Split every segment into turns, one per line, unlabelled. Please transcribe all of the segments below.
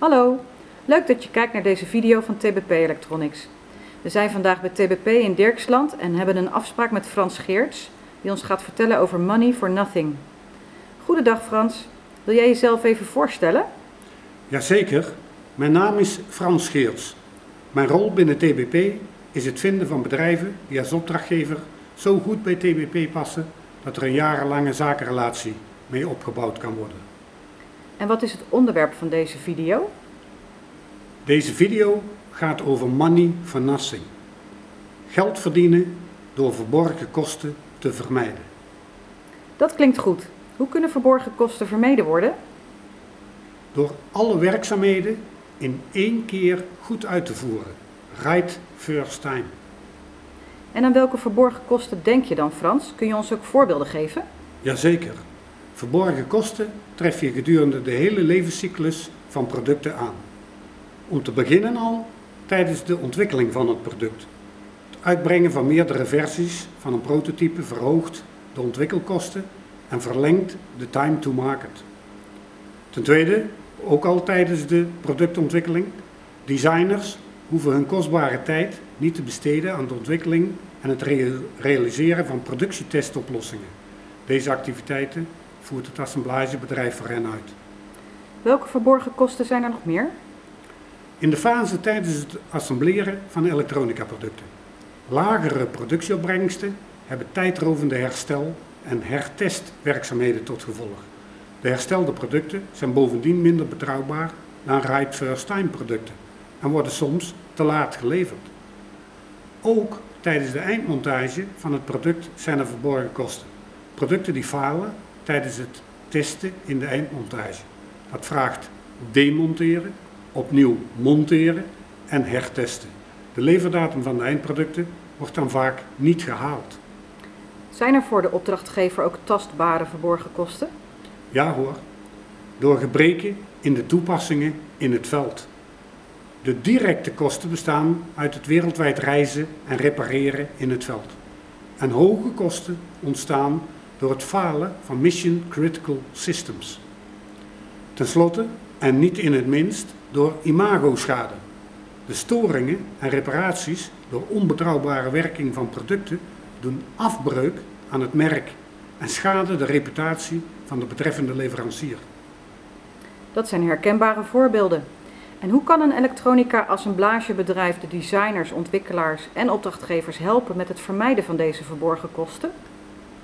Hallo, leuk dat je kijkt naar deze video van TBP Electronics. We zijn vandaag bij TBP in Dirksland en hebben een afspraak met Frans Geerts, die ons gaat vertellen over Money for Nothing. Goedendag Frans, wil jij jezelf even voorstellen?
Jazeker, mijn naam is Frans Geerts. Mijn rol binnen TBP is het vinden van bedrijven die als opdrachtgever zo goed bij TBP passen dat er een jarenlange zakenrelatie mee opgebouwd kan worden.
En wat is het onderwerp van deze video?
Deze video gaat over money for nothing. Geld verdienen door verborgen kosten te vermijden.
Dat klinkt goed. Hoe kunnen verborgen kosten vermeden worden?
Door alle werkzaamheden in één keer goed uit te voeren. Right first time.
En aan welke verborgen kosten denk je dan, Frans? Kun je ons ook voorbeelden geven?
Jazeker. Verborgen kosten tref je gedurende de hele levenscyclus van producten aan. Om te beginnen al tijdens de ontwikkeling van het product. Het uitbrengen van meerdere versies van een prototype verhoogt de ontwikkelkosten en verlengt de time to market. Ten tweede, ook al tijdens de productontwikkeling, designers hoeven hun kostbare tijd niet te besteden aan de ontwikkeling en het realiseren van productietestoplossingen. Deze activiteiten voert het assemblagebedrijf voor hen uit.
Welke verborgen kosten zijn er nog meer?
In de fase tijdens het assembleren van elektronica-producten. Lagere productieopbrengsten hebben tijdrovende herstel- en hertestwerkzaamheden tot gevolg. De herstelde producten zijn bovendien minder betrouwbaar dan right first time producten en worden soms te laat geleverd. Ook tijdens de eindmontage van het product zijn er verborgen kosten. Producten die falen tijdens het testen in de eindmontage. Dat vraagt demonteren, opnieuw monteren en hertesten. De leverdatum van de eindproducten wordt dan vaak niet gehaald.
Zijn er voor de opdrachtgever ook tastbare verborgen kosten?
Ja hoor, door gebreken in de toepassingen in het veld. De directe kosten bestaan uit het wereldwijd reizen en repareren in het veld. En hoge kosten ontstaan door het falen van mission critical systems. Ten slotte, en niet in het minst, door imagoschade. De storingen en reparaties door onbetrouwbare werking van producten doen afbreuk aan het merk en schaden de reputatie van de betreffende leverancier.
Dat zijn herkenbare voorbeelden. En hoe kan een elektronica-assemblagebedrijf de designers, ontwikkelaars en opdrachtgevers helpen met het vermijden van deze verborgen kosten?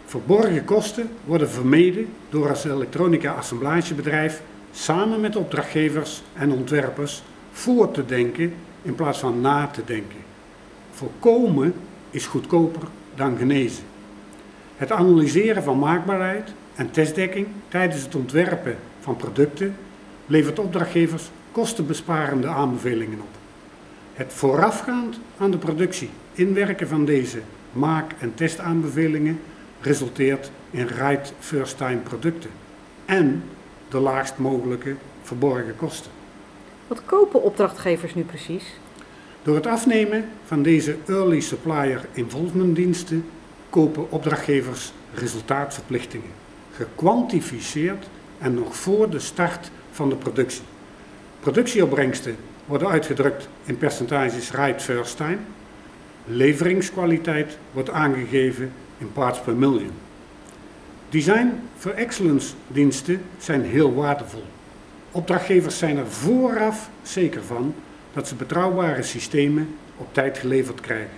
Verborgen kosten worden vermeden door als elektronica-assemblagebedrijf samen met opdrachtgevers en ontwerpers voor te denken in plaats van na te denken. Voorkomen is goedkoper dan genezen. Het analyseren van maakbaarheid en testdekking tijdens het ontwerpen van producten levert opdrachtgevers kostenbesparende aanbevelingen op. Het voorafgaand aan de productie inwerken van deze maak- en testaanbevelingen resulteert in right first time producten en de laagst mogelijke verborgen kosten.
Wat kopen opdrachtgevers nu precies?
Door het afnemen van deze early supplier involvement diensten kopen opdrachtgevers resultaatverplichtingen, gekwantificeerd en nog voor de start van de productie. Productieopbrengsten worden uitgedrukt in percentages right first time. Leveringskwaliteit wordt aangegeven in parts per million. Design for excellence diensten zijn heel waardevol. Opdrachtgevers zijn er vooraf zeker van dat ze betrouwbare systemen op tijd geleverd krijgen.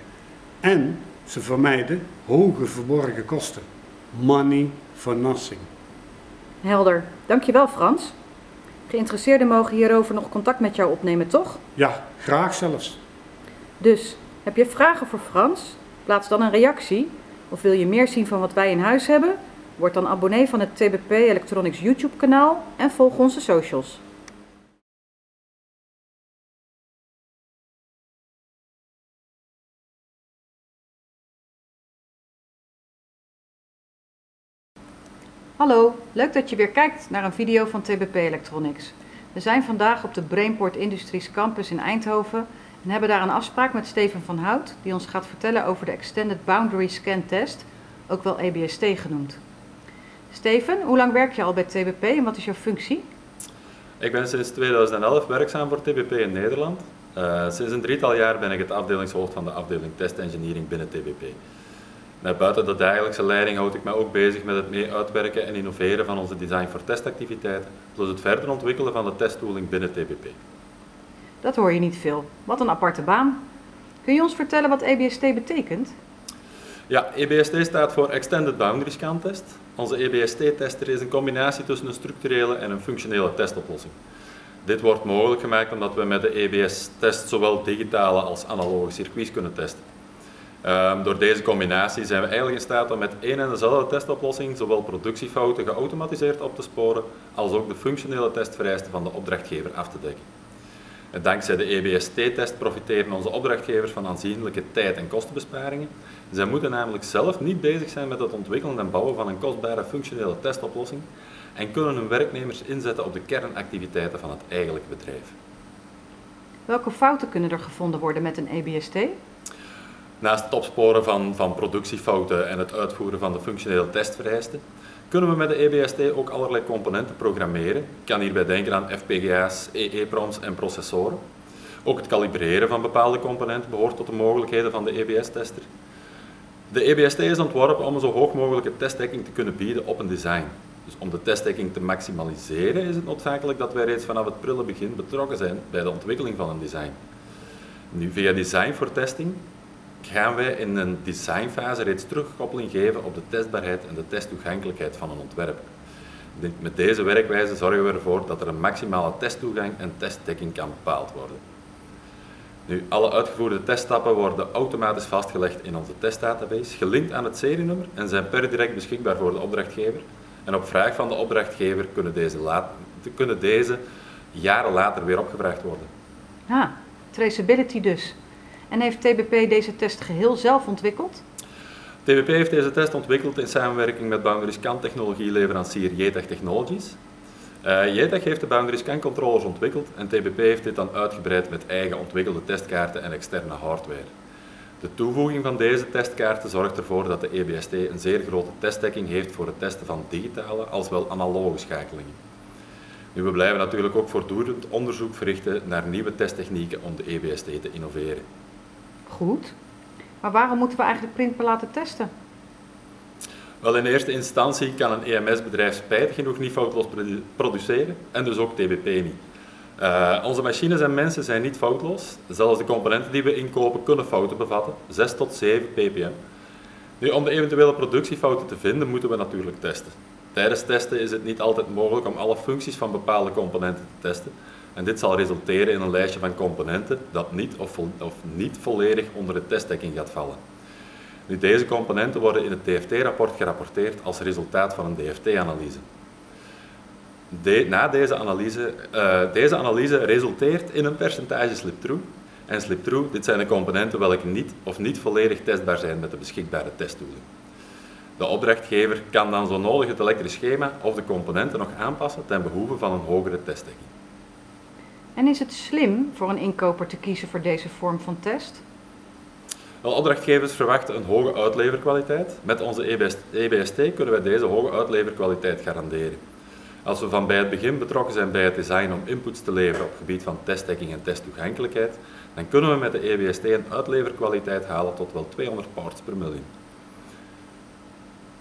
En ze vermijden hoge verborgen kosten. Money for nothing.
Helder. Dankjewel Frans. Geïnteresseerden mogen hierover nog contact met jou opnemen, toch?
Ja, graag zelfs.
Dus, heb je vragen voor Frans? Plaats dan een reactie. Of wil je meer zien van wat wij in huis hebben? Word dan abonnee van het TBP Electronics YouTube kanaal en volg onze socials. Hallo, leuk dat je weer kijkt naar een video van TBP Electronics. We zijn vandaag op de Brainport Industries Campus in Eindhoven en hebben daar een afspraak met Steven van Hout, die ons gaat vertellen over de Extended Boundary Scan Test, ook wel EBST genoemd. Steven, hoe lang werk je al bij TBP en wat is jouw functie?
Ik ben sinds 2011 werkzaam voor TBP in Nederland. Uh, sinds een drietal jaar ben ik het afdelingshoofd van de afdeling Test Engineering binnen TBP. Net buiten de dagelijkse leiding houd ik mij ook bezig met het mee uitwerken en innoveren van onze design voor testactiviteiten, plus het verder ontwikkelen van de testtooling binnen TBP.
Dat hoor je niet veel. Wat een aparte baan. Kun je ons vertellen wat EBST betekent?
Ja, EBST staat voor Extended Boundary Scan Test. Onze EBST-tester is een combinatie tussen een structurele en een functionele testoplossing. Dit wordt mogelijk gemaakt omdat we met de EBS-test zowel digitale als analoge circuits kunnen testen. Um, door deze combinatie zijn we eigenlijk in staat om met één en dezelfde testoplossing zowel productiefouten geautomatiseerd op te sporen, als ook de functionele testvereisten van de opdrachtgever af te dekken. En dankzij de EBST-test profiteren onze opdrachtgevers van aanzienlijke tijd- en kostenbesparingen. Zij moeten namelijk zelf niet bezig zijn met het ontwikkelen en bouwen van een kostbare functionele testoplossing en kunnen hun werknemers inzetten op de kernactiviteiten van het eigenlijke bedrijf.
Welke fouten kunnen er gevonden worden met een EBST?
Naast het opsporen van, van productiefouten en het uitvoeren van de functionele testvereisten, kunnen we met de EBST ook allerlei componenten programmeren. Ik kan hierbij denken aan FPGA's, EEPROMs en processoren. Ook het kalibreren van bepaalde componenten behoort tot de mogelijkheden van de EBS-tester. De EBST is ontworpen om een zo hoog mogelijke testdekking te kunnen bieden op een design. Dus om de testdekking te maximaliseren is het noodzakelijk dat wij reeds vanaf het prille begin betrokken zijn bij de ontwikkeling van een design. Nu, via design voor testing gaan wij in een designfase reeds terugkoppeling geven op de testbaarheid en de testtoegankelijkheid van een ontwerp. Met deze werkwijze zorgen we ervoor dat er een maximale testtoegang en testdekking kan bepaald worden. Nu, alle uitgevoerde teststappen worden automatisch vastgelegd in onze testdatabase, gelinkt aan het serienummer en zijn per direct beschikbaar voor de opdrachtgever. En op vraag van de opdrachtgever kunnen deze, laat, kunnen deze jaren later weer opgevraagd worden.
Ah, traceability dus. En heeft TBP deze test geheel zelf ontwikkeld?
TBP heeft deze test ontwikkeld in samenwerking met boundary scan technologieleverancier JTech Technologies. Uh, JTech heeft de boundary scan controllers ontwikkeld en TBP heeft dit dan uitgebreid met eigen ontwikkelde testkaarten en externe hardware. De toevoeging van deze testkaarten zorgt ervoor dat de EBST een zeer grote testdekking heeft voor het testen van digitale als wel analoge schakelingen. Nu, we blijven natuurlijk ook voortdurend onderzoek verrichten naar nieuwe testtechnieken om de EBST te innoveren.
Goed, maar waarom moeten we eigenlijk printper laten testen?
Wel, in eerste instantie kan een EMS-bedrijf spijtig genoeg niet foutloos produceren en dus ook TBP niet. Uh, onze machines en mensen zijn niet foutloos. Zelfs de componenten die we inkopen kunnen fouten bevatten, 6 tot 7 ppm. Nu, om de eventuele productiefouten te vinden, moeten we natuurlijk testen. Tijdens testen is het niet altijd mogelijk om alle functies van bepaalde componenten te testen. En dit zal resulteren in een lijstje van componenten dat niet of, of niet volledig onder de testdekking gaat vallen. Deze componenten worden in het DFT-rapport gerapporteerd als resultaat van een DFT-analyse. Na deze analyse, uh, deze analyse resulteert in een percentage slip-through. En slip-through, dit zijn de componenten welke niet of niet volledig testbaar zijn met de beschikbare testtooling. De opdrachtgever kan dan zo nodig het elektrisch schema of de componenten nog aanpassen ten behoeve van een hogere testdekking.
En is het slim voor een inkoper te kiezen voor deze vorm van test?
Wel, opdrachtgevers verwachten een hoge uitleverkwaliteit. Met onze EBST e kunnen wij deze hoge uitleverkwaliteit garanderen. Als we van bij het begin betrokken zijn bij het design om inputs te leveren op het gebied van testdekking en testtoegankelijkheid, dan kunnen we met de EBST een uitleverkwaliteit halen tot wel 200 parts per miljoen.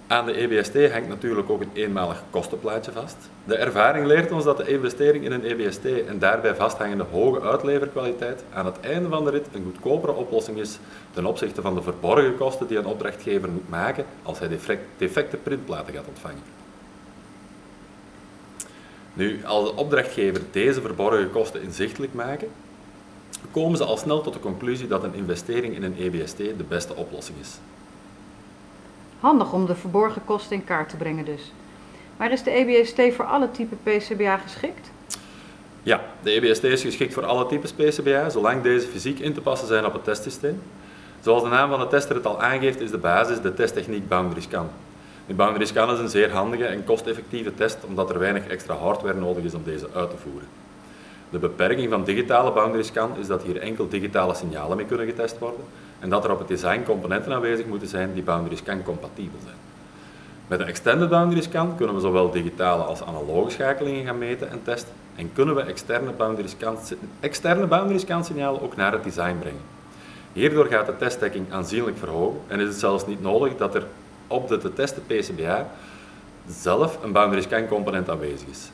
Aan de EBST hangt natuurlijk ook een eenmalig kostenplaatje vast. De ervaring leert ons dat de investering in een EBST en daarbij vasthangende hoge uitleverkwaliteit aan het einde van de rit een goedkopere oplossing is ten opzichte van de verborgen kosten die een opdrachtgever moet maken als hij defecte printplaten gaat ontvangen. Nu, als de opdrachtgever deze verborgen kosten inzichtelijk maken, komen ze al snel tot de conclusie dat een investering in een EBST de beste oplossing is.
Handig om de verborgen kosten in kaart te brengen dus. Maar is de EBST voor alle typen PCBA geschikt?
Ja, de EBST is geschikt voor alle types PCBA, zolang deze fysiek in te passen zijn op het testsysteem. Zoals de naam van de tester het al aangeeft, is de basis de testtechniek Boundary Scan. De Boundary Scan is een zeer handige en kosteffectieve test, omdat er weinig extra hardware nodig is om deze uit te voeren. De beperking van digitale boundary scan is dat hier enkel digitale signalen mee kunnen getest worden en dat er op het design componenten aanwezig moeten zijn die boundary scan compatibel zijn. Met een extended boundary scan kunnen we zowel digitale als analoge schakelingen gaan meten en testen en kunnen we externe boundary scan, externe boundary scan signalen ook naar het design brengen. Hierdoor gaat de testdekking aanzienlijk verhogen en is het zelfs niet nodig dat er op de te testen PCBA zelf een boundary scan component aanwezig is.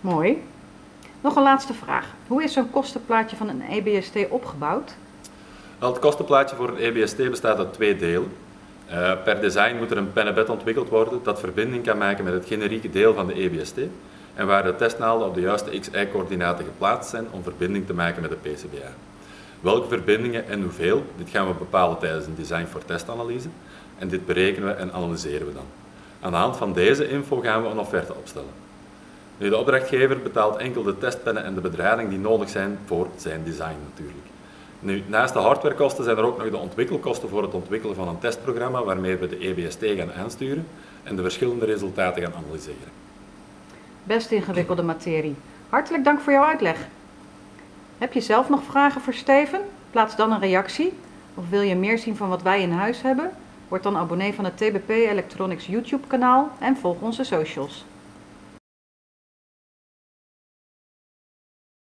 Mooi. Nog een laatste vraag. Hoe is zo'n kostenplaatje van een EBST opgebouwd?
Het kostenplaatje voor een EBST bestaat uit twee delen. Uh, per design moet er een pennenbed ontwikkeld worden dat verbinding kan maken met het generieke deel van de EBST en waar de testnaalden op de juiste XY-coördinaten geplaatst zijn om verbinding te maken met de PCBA. Welke verbindingen en hoeveel, dit gaan we bepalen tijdens een design voor testanalyse en dit berekenen we en analyseren we dan. Aan de hand van deze info gaan we een offerte opstellen. Nu, de opdrachtgever betaalt enkel de testpennen en de bedrading die nodig zijn voor zijn design natuurlijk. Nu, naast de hardwarekosten zijn er ook nog de ontwikkelkosten voor het ontwikkelen van een testprogramma waarmee we de EBST gaan aansturen en de verschillende resultaten gaan analyseren.
Best ingewikkelde materie. Hartelijk dank voor jouw uitleg. Heb je zelf nog vragen voor Steven? Plaats dan een reactie. Of wil je meer zien van wat wij in huis hebben? Word dan abonnee van het TBP Electronics YouTube kanaal en volg onze socials.